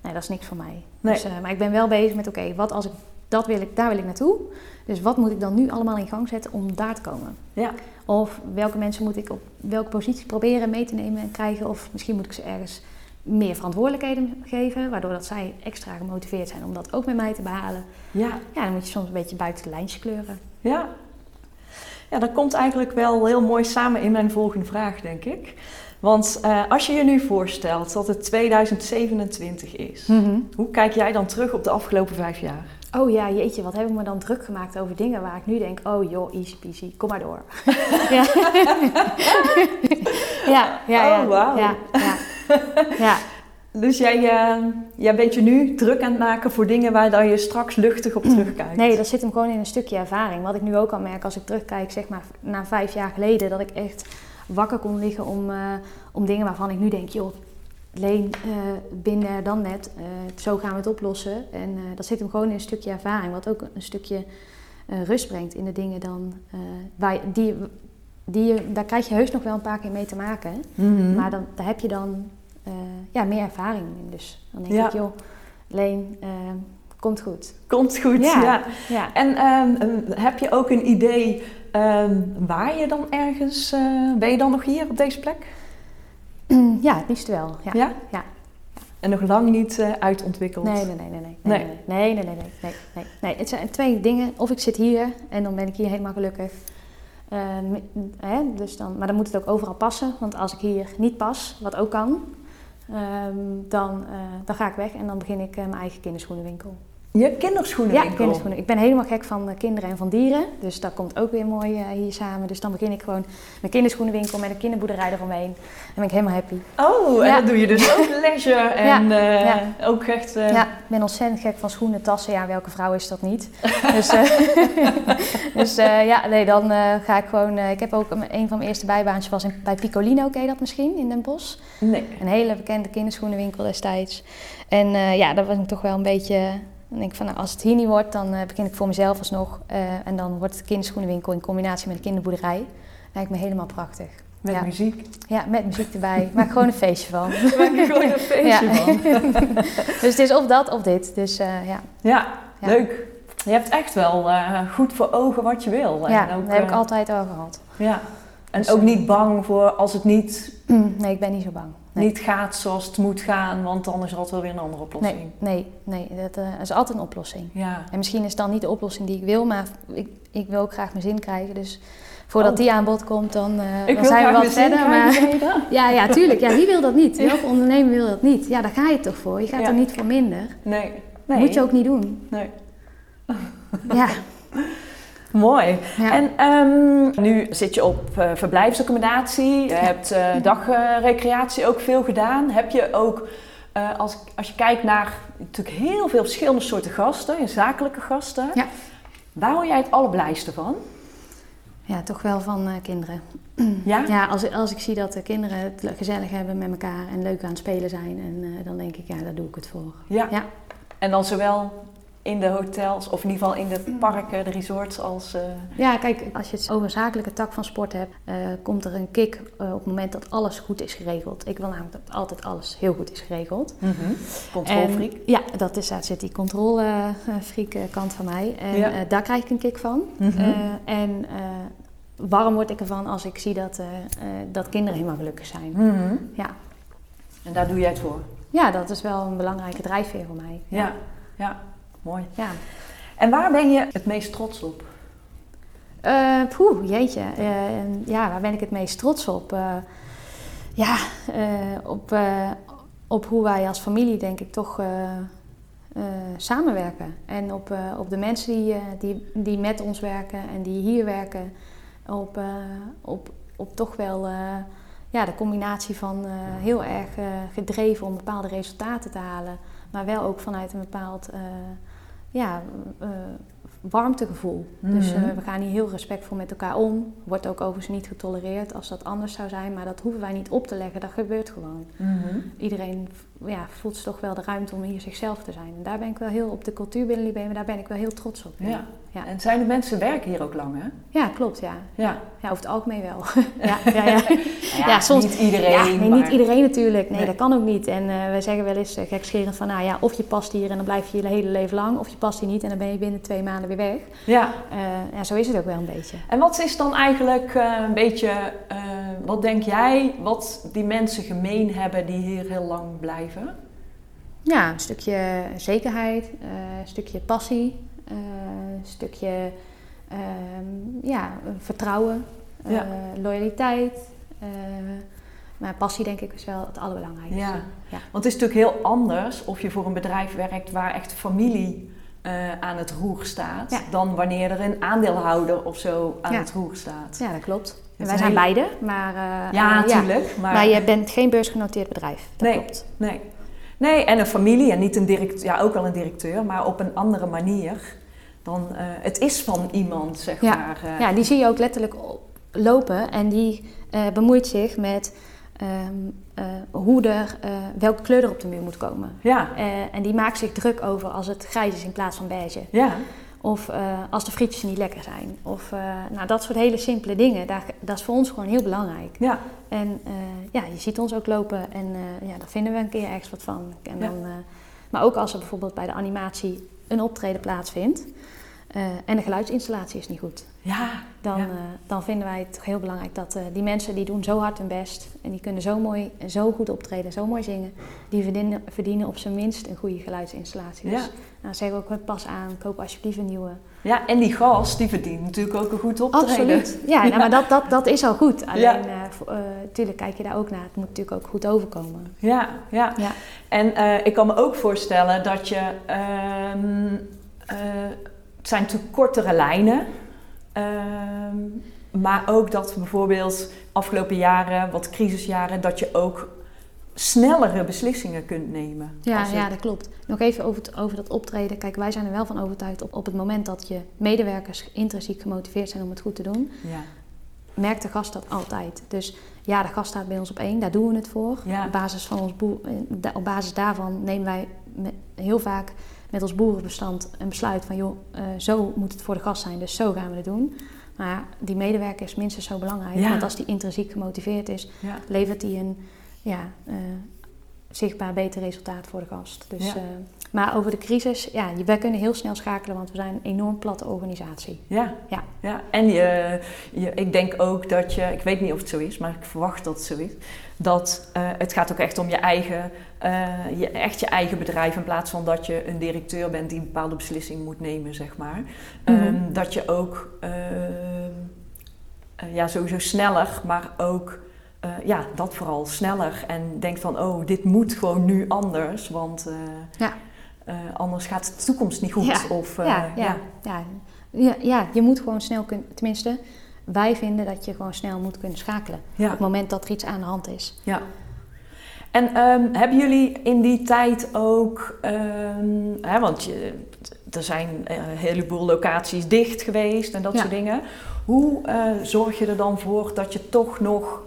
nee, dat is niks voor mij. Nee. Dus, maar ik ben wel bezig met, oké, wat als ik dat wil ik, daar wil ik naartoe. Dus wat moet ik dan nu allemaal in gang zetten om daar te komen? Ja. Of welke mensen moet ik op welke positie proberen mee te nemen en krijgen? Of misschien moet ik ze ergens meer verantwoordelijkheden geven, waardoor dat zij extra gemotiveerd zijn om dat ook met mij te behalen. Ja, Ja, dan moet je soms een beetje buiten de lijntjes kleuren. ja. Ja, dat komt eigenlijk wel heel mooi samen in mijn volgende vraag, denk ik. Want eh, als je je nu voorstelt dat het 2027 is, hoe kijk jij dan terug op de afgelopen vijf jaar? Oh ja, jeetje, wat heb ik me dan druk gemaakt over dingen waar ik nu denk, oh joh, easy peasy, kom maar door. ja. [laughs] ja, ja, ja. Oh, wauw. Ja, ja. ja. Dus jij, eh, jij bent je nu druk aan het maken voor dingen waar dan je straks luchtig op terugkijkt? Nee, dat zit hem gewoon in een stukje ervaring. Wat ik nu ook al merk als ik terugkijk, zeg maar na vijf jaar geleden, dat ik echt wakker kon liggen om, eh, om dingen waarvan ik nu denk, joh, Leen, eh binnen dan net, eh, zo gaan we het oplossen. En eh, dat zit hem gewoon in een stukje ervaring, wat ook een stukje rust brengt in de dingen dan, waar, die, die, daar krijg je heus nog wel een paar keer mee te maken. Mhm. Maar dan, daar heb je dan ja, meer ervaring in. Dus dan denk Ja. ik, joh, Leen, komt goed. Komt goed, ja. Ja. Ja. En ehm, heb je ook een idee ehm, waar je dan ergens... ben je dan nog hier op deze plek? Ja, het liefst wel. Ja. Ja? Ja. En nog lang niet eh, uitontwikkeld? Nee, nee, nee, nee, nee, Nee. nee, nee, nee, nee, nee, nee, nee, nee. Het zijn twee dingen. Of ik zit hier en dan ben ik hier helemaal gelukkig. Eh, m- hè, dus dan, maar dan moet het ook overal passen. Want als ik hier niet pas, wat ook kan, ehm, dan, eh, dan ga ik weg en dan begin ik eh, mijn eigen kinderschoenenwinkel. Je kinderschoenenwinkel? Ja, kinderschoenen. Ik ben helemaal gek van kinderen en van dieren. Dus dat komt ook weer mooi eh, hier samen. Dus dan begin ik gewoon mijn kinderschoenenwinkel met een kinderboerderij eromheen. Dan ben ik helemaal happy. Oh, en dat doe je dus ook leisure [laughs] en eh, ja. ook echt... eh, Ja, ik ben ontzettend gek van schoenen, tassen. Ja, welke vrouw is dat niet? [laughs] dus [laughs] dus ja, nee, dan ga ik gewoon... ik heb ook een een van mijn eerste bijbaantjes was in, bij Piccolino, ken je dat misschien, in Den Bosch? Nee. Een hele bekende kinderschoenenwinkel destijds. En ja, daar was ik toch wel een beetje... Dan denk ik van, nou, als het hier niet wordt, dan eh, begin ik voor mezelf alsnog. Eh, en dan wordt het kinderschoenenwinkel in combinatie met de kinderboerderij. Lijkt me helemaal prachtig. Met Ja. muziek. Ja, met muziek erbij. [laughs] Maak gewoon een feestje van. [laughs] Maak er gewoon een feestje Ja. van. [laughs] dus het is of dat of dit. Dus eh, ja. Ja, Ja. leuk. Je hebt echt wel goed voor ogen wat je wil. Ja, en ook, dat heb ik altijd al gehad. Ja. En Dus, ook niet bang voor als het niet, [clears throat] Nee, ik ben niet zo bang. Nee. niet gaat zoals het moet gaan, want dan is er altijd wel weer een andere oplossing. Nee, nee, nee dat eh, is altijd een oplossing. Ja. En misschien is het dan niet de oplossing die ik wil, maar ik, ik wil ook graag mijn zin krijgen. Dus voordat Oh. die aan bod komt, dan, eh, dan zijn we wat verder. Maar... [laughs] Ja, ja, tuurlijk. Ja, wie wil dat niet? [laughs] Welke ondernemer wil dat niet? Ja, daar ga je toch voor. Je gaat Ja. er niet voor minder. Nee. Dat nee. moet je ook niet doen. Nee. Ja, [laughs] Mooi. ja. En ehm, nu zit je op eh, verblijfsaccommodatie. Je hebt eh, dagrecreatie ook veel gedaan. Heb je ook, eh, als, als je kijkt naar natuurlijk heel veel verschillende soorten gasten, je zakelijke gasten. Ja. Waar word jij het allerblijste van? ja toch wel van kinderen. [clears throat] Ja? Ja, als, als ik zie dat de kinderen het gezellig hebben met elkaar en leuk aan het spelen zijn, en, dan denk ik, ja, daar doe ik het voor. Ja. Ja. En dan zowel in de hotels, of in ieder geval in de parken, de resorts, als... eh, Ja, kijk, als je het over een zakelijke tak van sport hebt, eh, komt er een kick eh, op het moment dat alles goed is geregeld. Ik wil namelijk dat altijd alles heel goed is geregeld. Controlfreak. En, ja, dat is, daar zit die controlefreak kant van mij. En Ja. eh, daar krijg ik een kick van. Mhm. Eh, en eh, warm word ik ervan als ik zie dat, eh, eh, dat kinderen helemaal gelukkig zijn. Mhm. Ja. En daar doe jij het voor? ja, dat is wel een belangrijke drijfveer voor mij. Ja. Ja, mooi. ja. En waar ben je het meest trots op? Poeh, jeetje. Eh, ja, waar ben ik het meest trots op? Eh, ja, op, op hoe wij als familie, denk ik, toch samenwerken. En op, op de mensen die, die, die met ons werken en die hier werken. Op, op, op toch wel ja, de combinatie van heel erg gedreven om bepaalde resultaten te halen. Maar wel ook vanuit een bepaald ja, eh, warmtegevoel. Dus eh, Mhm. we gaan hier heel respectvol met elkaar om. Wordt ook overigens niet getolereerd als dat anders zou zijn. Maar dat hoeven wij niet op te leggen. Dat gebeurt gewoon. Iedereen ja, voelt zich toch wel de ruimte om hier zichzelf te zijn. En daar ben ik wel heel op de cultuur binnen Libema, daar ben ik wel heel trots op. Ja. Ja. En zijn de mensen werken hier ook lang, hè? Ja, klopt, ja. Ja. Ja, over het algemeen wel. [laughs] ja, ja, ja. [laughs] Ja, soms- niet iedereen, Ja, nee, maar- niet iedereen natuurlijk. Nee, Nee. dat kan ook niet. En eh we zeggen wel eens uh, gekscherend van, nou ja, of je past hier en dan blijf je je hele leven lang. Of je past hier niet en dan ben je binnen twee maanden weer weg. Ja. Eh, ja, zo is het ook wel een beetje. En wat is dan eigenlijk een beetje, wat denk jij, wat die mensen gemeen hebben die hier heel lang blijven? Ja, een stukje zekerheid, eh, een stukje passie, eh, een stukje ehm, ja, vertrouwen, eh, Ja. loyaliteit. maar passie denk ik is wel het allerbelangrijkste. Ja. Ja. Want het is natuurlijk heel anders of je voor een bedrijf werkt waar echt familie aan het roer staat, Ja. dan wanneer er een aandeelhouder of zo aan Ja. het roer staat. Ja, dat klopt. Wij zijn hele- beide, maar, eh, Ja, eh, natuurlijk. Maar, maar je bent geen beursgenoteerd bedrijf. Dat Nee. klopt. Nee. nee, en een familie en niet een directeur, ja ook wel een directeur, maar op een andere manier. Dan, eh, het is van iemand, zeg Ja. maar. Ja, die zie je ook letterlijk op- lopen en die bemoeit zich met ehm, eh, hoe er, welke kleur er op de muur moet komen. ja. En die maakt zich druk over als het grijs is in plaats van beige. Ja. Of eh, als de frietjes niet lekker zijn. Of eh, nou, dat soort hele simpele dingen. Daar, dat is voor ons gewoon heel belangrijk. Ja. En eh, ja, je ziet ons ook lopen en ja, daar vinden we een keer ergens wat van. En dan, maar ook als er bijvoorbeeld bij de animatie een optreden plaatsvindt. en de geluidsinstallatie is niet goed. Ja, dan, dan vinden wij het heel belangrijk dat die mensen die doen zo hard hun best en die kunnen zo mooi en zo goed optreden, zo mooi zingen, die verdienen, verdienen op zijn minst een goede geluidsinstallatie. Dus nou, zeggen we ook pas aan, koop alsjeblieft een nieuwe. Ja, en die gast die verdient natuurlijk ook een goed optreden. Absoluut. [laughs] Ja, Nou, maar dat, dat, dat is al goed. Alleen, ja. uh, kijk je daar ook naar. Het moet natuurlijk ook goed overkomen. Ja, ja. ja. En ik kan me ook voorstellen dat je... Uh, het zijn natuurlijk kortere lijnen. Ehm, maar ook dat bijvoorbeeld afgelopen jaren, wat crisisjaren, dat je ook snellere beslissingen kunt nemen. Ja, ja dat klopt. Nog even over, het, over dat optreden. Kijk, wij zijn er wel van overtuigd op, op het moment dat je medewerkers intrinsiek gemotiveerd zijn om het goed te doen. Ja. Merkt de gast dat altijd. Dus ja, de gast staat bij ons op één, daar doen we het voor. Ja. Op, basis van ons eh, op basis daarvan nemen wij heel vaak met ons boerenbestand een besluit van joh, uh, zo moet het voor de gast zijn, dus zo gaan we het doen. Maar die medewerker is minstens zo belangrijk. Want als die intrinsiek gemotiveerd is, levert hij een ja, uh, zichtbaar beter resultaat voor de gast. Dus, uh, maar over de crisis, ja, wij kunnen heel snel schakelen, want we zijn een enorm platte organisatie. Ja, ja. ja. en je, je, ik denk ook dat je, ik weet niet of het zo is, maar ik verwacht dat het zo is, dat uh, het gaat ook echt om je eigen, je, echt je eigen bedrijf, in plaats van dat je een directeur bent die een bepaalde beslissing moet nemen, zeg maar. Mm -hmm. dat je ook ja, sowieso sneller, maar ook uh, ja, dat vooral sneller. En denkt van, oh, dit moet gewoon nu anders, want ja. anders gaat de toekomst niet goed. Ja. Of, ja, ja, ja. Ja. ja, je moet gewoon snel kunnen, tenminste, wij vinden dat je gewoon snel moet kunnen schakelen. Op het moment dat er iets aan de hand is. Ja. En um, hebben jullie in die tijd ook, um, hè, want je, er zijn een heleboel locaties dicht geweest en dat soort dingen. Hoe zorg je er dan voor dat je toch nog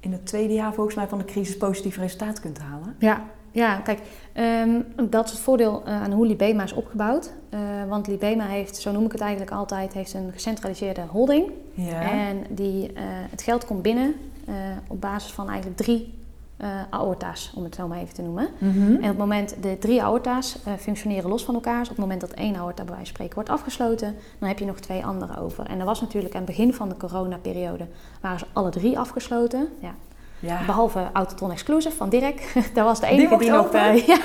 in het tweede jaar volgens mij van de crisis positief resultaat kunt halen. Ja, ja kijk, um, dat is het voordeel uh, aan hoe Libema is opgebouwd. Uh, want Libema heeft, zo noem ik het eigenlijk altijd, heeft een gecentraliseerde holding. Ja. En die, het geld komt binnen op basis van eigenlijk drie uh, aorta's, om het zo maar even te noemen. Mm -hmm. En op het moment, de drie aorta's uh, functioneren los van elkaar. Dus op het moment dat één aorta bij wijze van spreken wordt afgesloten, dan heb je nog twee andere over. En er was natuurlijk aan het begin van de coronaperiode, waren ze alle drie afgesloten. Ja. Ja. Behalve Autotron Exclusive van Dirk. [laughs] dat was de enige die, die nog, uh, [laughs] ja,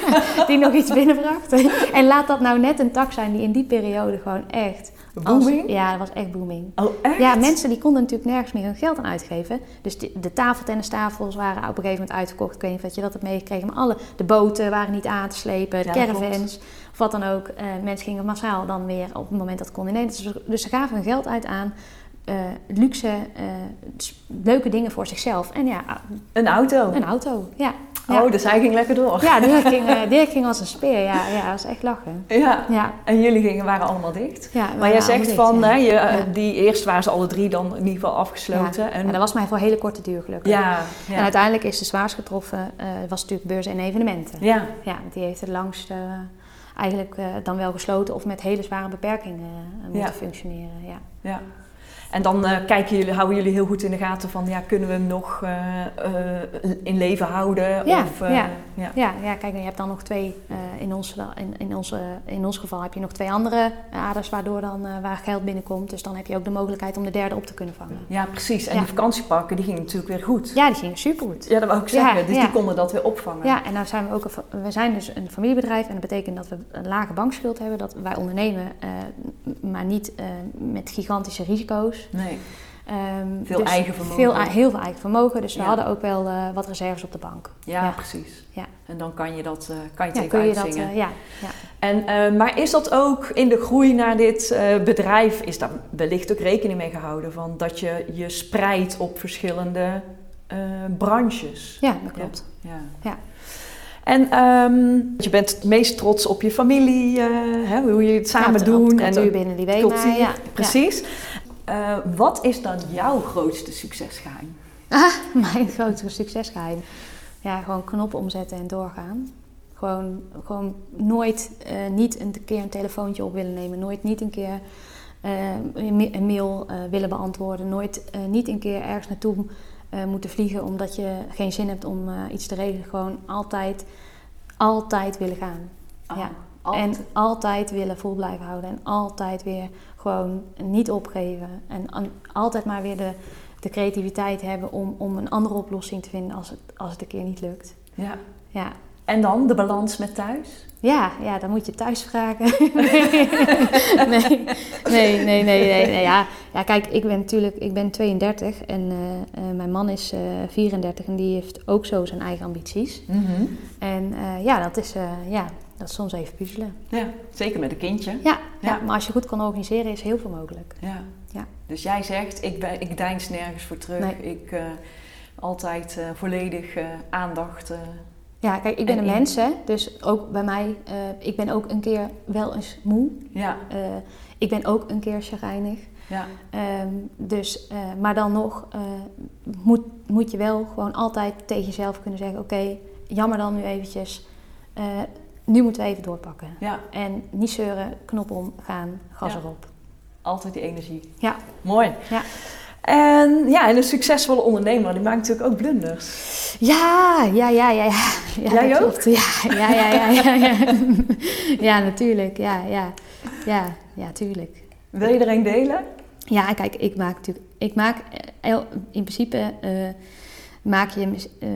die nog iets binnenbracht. en laat dat nou net een tak zijn die in die periode gewoon echt Booming? ja, dat was echt booming. Oh, echt? Ja, mensen die konden natuurlijk nergens meer hun geld aan uitgeven. Dus de, de tafeltennistafels waren op een gegeven moment uitverkocht. Ik weet niet of je dat hebt meegekregen. Maar alle, de boten waren niet aan te slepen, de ja, caravans, of wat dan ook. Uh, mensen gingen massaal dan weer op het moment dat het kon in Dus, dus ze gaven hun geld uit aan uh, luxe, uh, leuke dingen voor zichzelf. En ja, een auto. Een auto, ja. Oh, dus hij ging lekker door. Ja, Dirk ging, [laughs] uh, Dirk ging als een speer. Ja, ja, dat was echt lachen. Ja. ja. En jullie gingen, waren allemaal dicht. Ja, maar jij zegt van, hè, je, ja. die eerst waren ze alle drie dan in ieder geval afgesloten. Ja. En... dat was maar voor hele korte duur gelukkig. Ja. En uiteindelijk is de zwaarst getroffen, was natuurlijk beurs en evenementen. Ja. Ja, die heeft het langst eigenlijk dan wel gesloten of met hele zware beperkingen moeten functioneren. Ja. ja. En dan uh, kijken jullie, houden jullie heel goed in de gaten van, ja, kunnen we hem nog uh, uh, in leven houden? Ja, of, ja. Ja. ja. ja, kijk, je hebt dan nog twee, in, ons, in, in, onze, in ons geval heb je nog twee andere aders waardoor dan, waar geld binnenkomt. Dus dan heb je ook de mogelijkheid om de derde op te kunnen vangen. Ja, precies. En die vakantieparken, die gingen natuurlijk weer goed. Ja, die gingen supergoed. Ja, dat wou ik zeggen. dus die konden dat weer opvangen. Ja, en nou zijn we ook, een, we zijn dus een familiebedrijf en dat betekent dat we een lage bankschuld hebben. Dat wij ondernemen, maar niet met gigantische risico's. Nee. Um, veel dus eigen vermogen. Veel, heel veel eigen vermogen. Dus we hadden ook wel uh, wat reserves op de bank. Ja, ja. precies. Ja. En dan kan je dat uh, kan je ja, tegen uitzingen. Dat, uh, ja. ja. En, maar is dat ook in de groei naar dit bedrijf, is daar wellicht ook rekening mee gehouden van dat je je spreidt op verschillende branches? Ja, dat klopt. Ja. ja. En um, je bent het meest trots op je familie, hè, hoe je het samen ja, doen. En nu binnen die WEMA, ja. Precies. Uh, wat is dan jouw grootste succesgeheim? Ah, [laughs] mijn grootste succesgeheim? Ja, gewoon knoppen omzetten en doorgaan. Gewoon, gewoon nooit eh, niet een keer een telefoontje op willen nemen. Nooit niet een keer eh, een mail willen beantwoorden. Nooit niet een keer ergens naartoe moeten vliegen omdat je geen zin hebt om iets te regelen. Gewoon altijd, altijd willen gaan. Oh, ja. Altijd. En altijd willen vol blijven houden. En altijd weer gewoon niet opgeven. En altijd maar weer de, de creativiteit hebben om, om een andere oplossing te vinden als het, als het een keer niet lukt. Ja. ja. En dan de balans met thuis? Ja, ja, dan moet je thuis vragen. [laughs] nee, nee, nee, nee, nee, Ja, ja, kijk, ik ben natuurlijk ik ben 32 en uh, uh, mijn man is uh, 34 en die heeft ook zo zijn eigen ambities. Mm -hmm. En ja, dat is, ja, dat is soms even puzzelen. Ja, zeker met een kindje. Ja, ja. ja, maar als je goed kan organiseren is heel veel mogelijk. Ja. ja. Dus jij zegt, ik, ben, ik deins nergens voor terug. Nee. Ik altijd volledig aandacht ja, kijk, ik ben een mens, hè. Dus ook bij mij, uh, ik ben ook een keer wel eens moe. Ja. Uh, ik ben ook een keer chagrijnig. Ja. Um, dus, uh, maar dan nog moet, moet je wel gewoon altijd tegen jezelf kunnen zeggen... oké, jammer dan nu eventjes. Nu moeten we even doorpakken. Ja. En niet zeuren, knop om, gaan, gas ja. erop. Altijd die energie. Ja. Mooi. Ja. En ja, en een succesvolle ondernemer, die maakt natuurlijk ook blunders. Ja, ja, ja, ja. ja. ja Jij ook? klopt. Ja, ja, ja, ja, ja, ja. natuurlijk. Ja, ja. Ja, ja, tuurlijk. Wil je er een delen? Ja, kijk, ik maak natuurlijk... Ik maak... eh, In principe uh, maak je uh,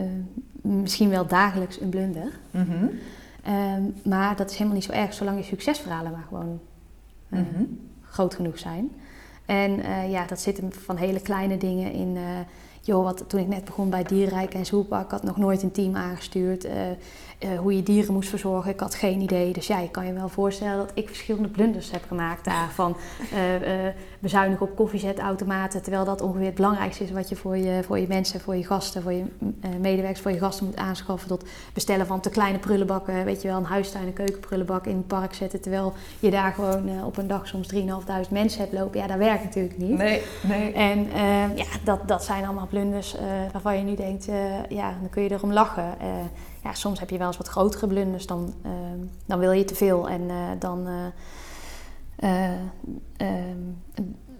misschien wel dagelijks een blunder. Mm -hmm. Um, maar dat is helemaal niet zo erg, zolang je succesverhalen maar gewoon uh, mm -hmm. groot genoeg zijn. En uh, ja, dat zit hem van hele kleine dingen in. Uh, joh, wat, toen ik net begon bij Dierenrijk en Zoepak, ik had nog nooit een team aangestuurd. Uh, hoe je dieren moest verzorgen, ik had geen idee. Dus ja, je kan je wel voorstellen dat ik verschillende blunders heb gemaakt daarvan. [laughs] bezuinigen op koffiezetautomaten, terwijl dat ongeveer het belangrijkste is wat je voor je, voor je mensen, voor je gasten, voor je medewerkers, voor je gasten moet aanschaffen. Tot bestellen van te kleine prullenbakken, weet je wel, een huistuin, een keukenprullenbak in het park zetten. Terwijl je daar gewoon op een dag soms 3.500 mensen hebt lopen. Ja, dat werkt natuurlijk niet. Nee, nee. En uh, ja, dat, dat zijn allemaal blunders uh, waarvan je nu denkt, uh, ja, dan kun je erom lachen. ja, soms heb je wel eens wat grotere blunders, dan, dan wil je te veel en dan,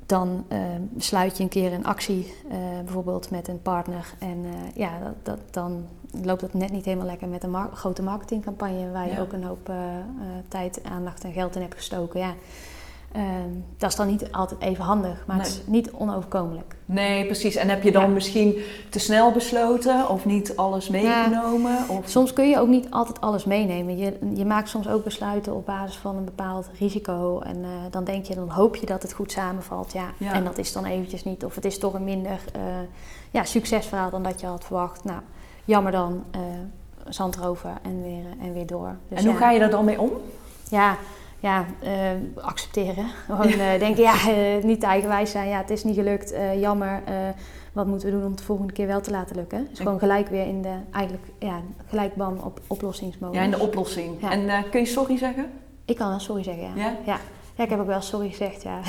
dan sluit je een keer een actie, bijvoorbeeld met een partner. En ja, dat, dat, dan loopt dat net niet helemaal lekker met een mar grote marketingcampagne waar je Ja. ook een hoop tijd, aandacht en geld in hebt gestoken. Ja. Um, dat is dan niet altijd even handig, maar Nee. het is niet onoverkomelijk. Nee, precies. En heb je dan Ja. misschien te snel besloten of niet alles meegenomen? Of... Soms kun je ook niet altijd alles meenemen. Je, je maakt soms ook besluiten op basis van een bepaald risico. En uh, dan denk je, dan hoop je dat het goed samenvalt. Ja. Ja. En dat is dan eventjes niet. Of het is toch een minder uh, ja, succesverhaal dan dat je had verwacht. Nou, jammer dan. Uh, zand erover en weer, en weer door. Dus en hoe ga je daar dan mee om? Ja, ja uh, accepteren. Gewoon uh, [laughs] denken, ja, uh, niet te eigenwijs zijn. Ja, het is niet gelukt. jammer. wat moeten we doen om het de volgende keer wel te laten lukken? Dus gewoon gelijk weer in de, eigenlijk, ja, gelijk bam op oplossingsmodus. Ja, in de oplossing. Ja. En kun je sorry zeggen? Ik kan wel sorry zeggen, ja. Ja? ja. Ja, ik heb ook wel sorry gezegd, ja.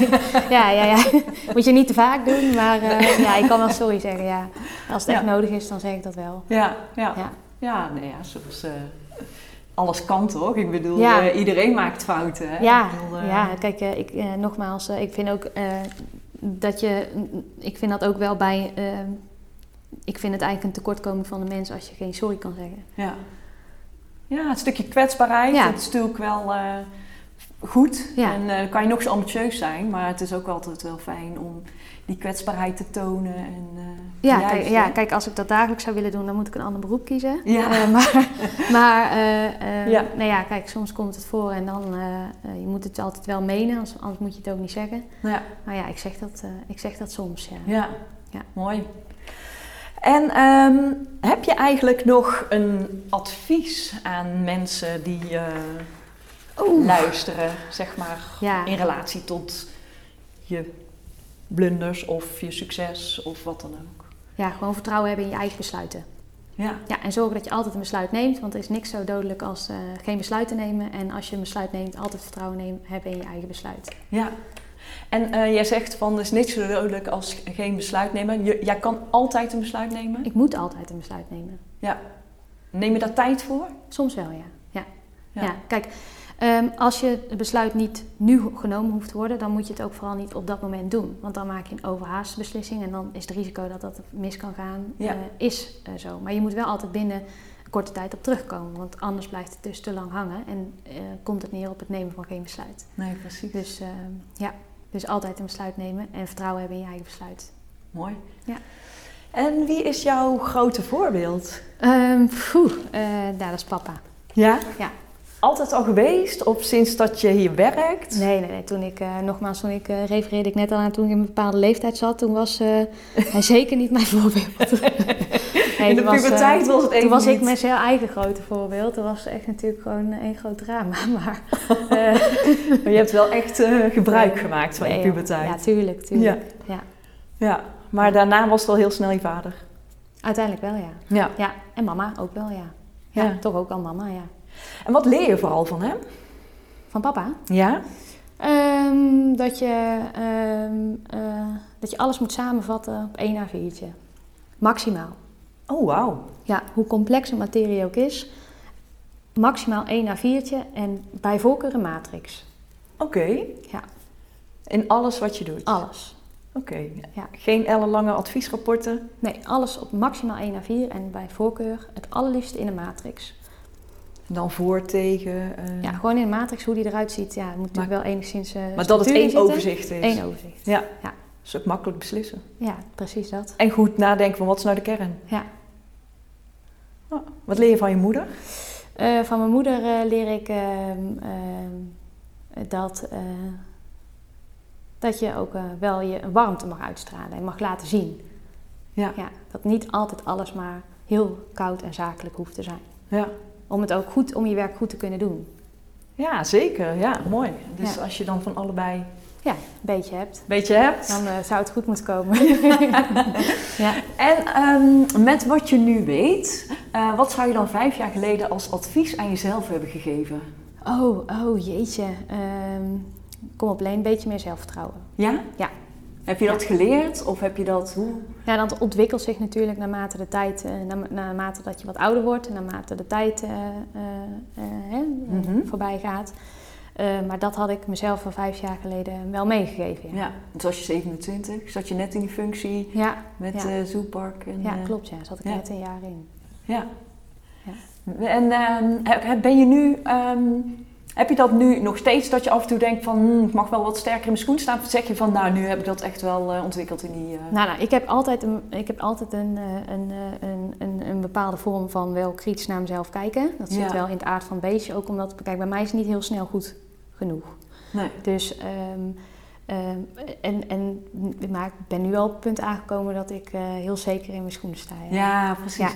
[laughs] ja, ja, ja. [laughs] Moet je niet te vaak doen, maar ja, ik kan wel sorry zeggen, ja. Als het echt nodig is, dan zeg ik dat wel. Ja, ja. Ja. Ja, nee, ja, zoals... eh, alles kan toch? Ik bedoel, Ja. eh, iedereen maakt fouten. Hè? Ja, bedoel, eh, ja, kijk, eh, ik, nogmaals, ik vind ook dat je, ik vind dat ook wel bij, ik vind het eigenlijk een tekortkoming van de mens als je geen sorry kan zeggen. Ja, ja het stukje kwetsbaarheid, Ja. dat is natuurlijk wel goed. Ja. En eh, kan je nog zo ambitieus zijn, maar het is ook altijd wel fijn om die kwetsbaarheid te tonen. En, eh, Ja, juist, kijk, ja, kijk, als ik dat dagelijks zou willen doen, dan moet ik een ander beroep kiezen. Ja. Eh, maar [laughs] maar Ja. nou ja, kijk, soms komt het voor en dan, je moet het altijd wel menen, anders, anders moet je het ook niet zeggen. ja. Maar ja, ik zeg dat, ik zeg dat soms, ja. Ja, Ja. mooi. En ehm, heb je eigenlijk nog een advies aan mensen die luisteren, zeg maar, Ja. in relatie tot je blunders of je succes of wat dan ook? Ja, gewoon vertrouwen hebben in je eigen besluiten. Ja, Ja, en zorgen dat je altijd een besluit neemt, want er is niks zo dodelijk als eh, geen besluit te nemen. En als je een besluit neemt, altijd vertrouwen nemen, hebben in je eigen besluit. ja. En eh, jij zegt van, het is niks zo dodelijk als geen besluit nemen. Je, jij kan altijd een besluit nemen? Ik moet altijd een besluit nemen. Ja. Neem je daar tijd voor? Soms wel, ja. Ja, Ja. ja. kijk, ehm, als je het besluit niet nu genomen hoeft te worden, dan moet je het ook vooral niet op dat moment doen. Want dan maak je een overhaaste beslissing en dan is het risico dat dat mis kan gaan, Ja. eh, is eh, zo. Maar je moet wel altijd binnen korte tijd op terugkomen, want anders blijft het dus te lang hangen en eh, komt het neer op het nemen van geen besluit. Nee, precies. Dus ehm, ja, dus altijd een besluit nemen en vertrouwen hebben in je eigen besluit. Mooi. Ja. En wie is jouw grote voorbeeld? Poeh, eh, nou, dat is papa. Ja? Ja. Altijd al geweest of sinds dat je hier werkt? Nee, nee, nee. Toen ik, eh, nogmaals, toen ik, eh, refereerde ik net al aan, toen ik in een bepaalde leeftijd zat, toen was eh, [laughs] hij zeker niet mijn voorbeeld. Nee, In de toen was, puberteit was het even Toen was ik mijn heel eigen grote voorbeeld. Dat was echt natuurlijk gewoon één groot drama. [laughs] Maar, [laughs] Maar je hebt wel echt gebruik gemaakt van je nee, puberteit. Ja, tuurlijk, tuurlijk. Ja. Ja, maar daarna was het al heel snel je vader. Uiteindelijk wel, ja. Ja. Ja, en mama ook wel, ja. Ja, Ja. toch ook al mama, ja. En wat leer je vooral van hem? Van papa? Ja? Ehm, dat, je, ehm, eh, dat je alles moet samenvatten op één A4'tje. Maximaal. Oh, wauw. Ja, hoe complex een materie ook is, maximaal één A4'tje en bij voorkeur een matrix. Oké. Ja. In alles wat je doet? Alles. Oké. Ja. Geen ellenlange adviesrapporten? Nee, alles op maximaal één A4 en bij voorkeur het allerliefst in een matrix. En dan voor, tegen? eh, Ja, gewoon in een matrix hoe die eruit ziet. Ja, moet natuurlijk wel enigszins eh maar dat het één zitten. overzicht is? Eén overzicht. Ja. Ja. Dus ook makkelijk beslissen. Ja, precies dat. En goed nadenken van wat is nou de kern? Ja. Oh, wat leer je van je moeder? Eh, van mijn moeder leer ik ehm, ehm, dat, dat je ook wel je warmte mag uitstralen en mag laten zien. Ja. Ja, dat niet altijd alles maar heel koud en zakelijk hoeft te zijn. Ja. Om het ook goed, om je werk goed te kunnen doen. Ja, zeker. Ja, mooi. Dus Ja. als je dan van allebei Ja, een beetje hebt. een beetje hebt. Dan eh, zou het goed moeten komen. [laughs] ja. En ehm, met wat je nu weet, eh, wat zou je dan vijf jaar geleden als advies aan jezelf hebben gegeven? Oh, oh jeetje. Ehm, kom op, Leen, een beetje meer zelfvertrouwen. Ja? Ja. Heb je dat geleerd of heb je dat hoe? Ja, dat ontwikkelt zich natuurlijk naarmate de tijd, eh, na- naarmate dat je wat ouder wordt en naarmate de tijd hè, eh, Mhm. voorbij gaat. Maar dat had ik mezelf al vijf jaar geleden wel meegegeven. Ja, Ja, toen was je 27, zat je net in die functie ja, met Ja. Zoepark. En, ja klopt. Ja, zat ik ja. net een jaar in. Ja. Ja. En ehm, ben je nu, ehm, heb je dat nu nog steeds dat je af en toe denkt van hmm, ik mag wel wat sterker in mijn schoen staan? Of zeg je van nou nu heb ik dat echt wel eh, ontwikkeld in die... eh, Nou, nou, ik heb altijd, een, ik heb altijd een, eh, een, een, een, een bepaalde vorm van wel kritisch naar mezelf kijken. Dat zit Ja. wel in het aard van het beestje. Ook omdat, kijk, bij mij is het niet heel snel goed genoeg. nee. Dus, ehm, en, en, maar ik ben nu al op het punt aangekomen dat ik eh, heel zeker in mijn schoenen sta. ja. Ja, precies. Ja.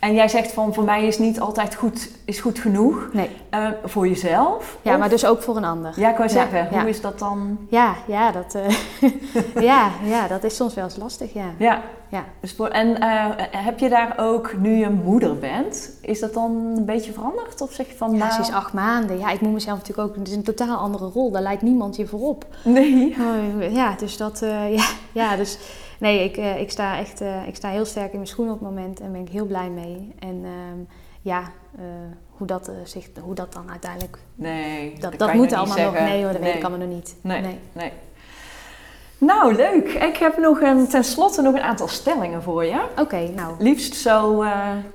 En jij zegt van voor mij is niet altijd goed, is goed genoeg Nee, eh, voor jezelf. ja, Of- maar dus ook voor een ander. Ja, ik wou zeggen, hoe is dat dan? Ja, ja, dat, eh, [laughs] ja, ja, dat is soms wel eens lastig, ja. Ja, Ja. dus voor, en eh, heb je daar ook, nu je moeder bent, is dat dan een beetje veranderd? Of zeg je van Ja, nou... ze is acht maanden. Ja, ik moet mezelf natuurlijk ook... Het is een totaal andere rol. Daar lijkt niemand je voor op. Nee. Oh, ja, dus dat... eh, [laughs] ja, ja, dus... Nee, ik, eh, ik sta echt... eh, ik sta heel sterk in mijn schoenen op het moment. En ben ik heel blij mee. En ehm, ja, hoe, dat, zich, hoe dat dan uiteindelijk... Nee, Dat, dat moet allemaal nog... Nee hoor, dat weet ik Nee. allemaal nog niet. Nee. nee. Nee. Nou, leuk. Ik heb nog een, tenslotte nog een aantal stellingen voor je. Oké, nou... Liefst zo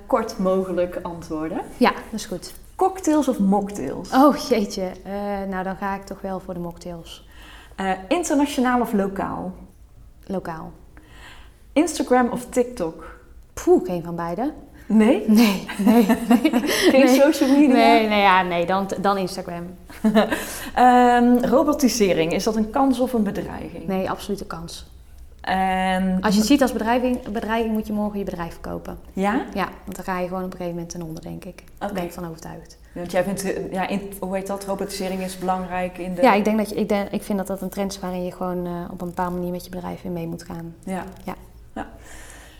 kort mogelijk antwoorden. Ja, dat is goed. Cocktails of mocktails? Oh, jeetje. Nou, dan ga ik toch wel voor de mocktails. Eh, internationaal of lokaal? Lokaal. Instagram of TikTok? Poeh, geen van beide. Nee? [laughs] Nee, nee, nee. [laughs] Geen Nee. social media? Nee, nee, ja, nee dan, dan Instagram. [laughs] Ehm, robotisering, is dat een kans of een bedreiging? Nee, absolute kans. En, Als je het ziet als bedreiging, bedreiging moet je morgen je bedrijf verkopen. Ja? Ja, want dan ga je gewoon op een gegeven moment ten onder, denk ik. Daar ben ik van overtuigd. Want jij vindt, eh, ja, in, hoe heet dat, robotisering is belangrijk in de... Ja, ik, denk dat je, ik, denk, ik vind dat dat een trend is waarin je gewoon eh, op een bepaalde manier met je bedrijf in mee moet gaan. Ja. Ja. ja.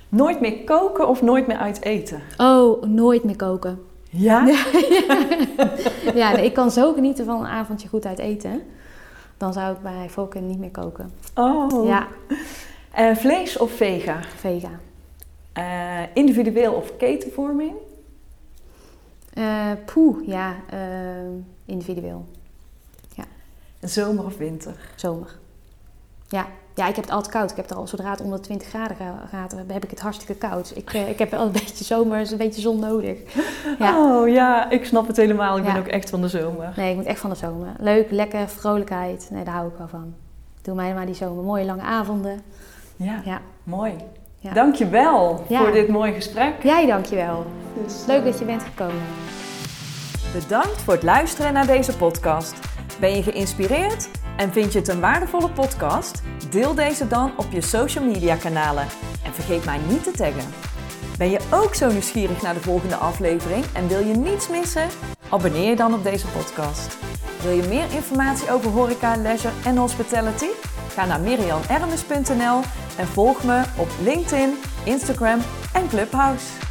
Nooit meer koken of nooit meer uit eten? Oh, nooit meer koken. Ja? [laughs] ja, nee, ik kan zo genieten van een avondje goed uit eten. Dan zou ik bij voorkeur niet meer koken. Oh. Ja, Eh, vlees of vega? vega. Eh, individueel of ketenvorming? Uh, poeh, ja, uh, individueel. Ja. Zomer of winter? Zomer. Ja. ja, ik heb het altijd koud. Ik heb het al zodra het onder 20 graden gaat, heb ik het hartstikke koud. Ik, uh, ik heb wel een beetje zomer, een beetje zon nodig. Ja. Oh ja, ik snap het helemaal. Ik ja. ben ook echt van de zomer. Nee, ik moet echt van de zomer. Leuk, lekker, vrolijkheid. Nee, daar hou ik wel van. Doe mij maar die zomer. Mooie lange avonden. Ja, ja. mooi. Ja. Dankjewel ja. voor dit mooie gesprek. Jij dankjewel. Dus, Leuk dat je bent gekomen. Bedankt voor het luisteren naar deze podcast. Ben je geïnspireerd en vind je het een waardevolle podcast? Deel deze dan op je social media kanalen en vergeet mij niet te taggen. Ben je ook zo nieuwsgierig naar de volgende aflevering en wil je niets missen? Abonneer je dan op deze podcast. Wil je meer informatie over horeca, leisure en hospitality? Ga naar mirianermes.nl en volg me op LinkedIn, Instagram en Clubhouse.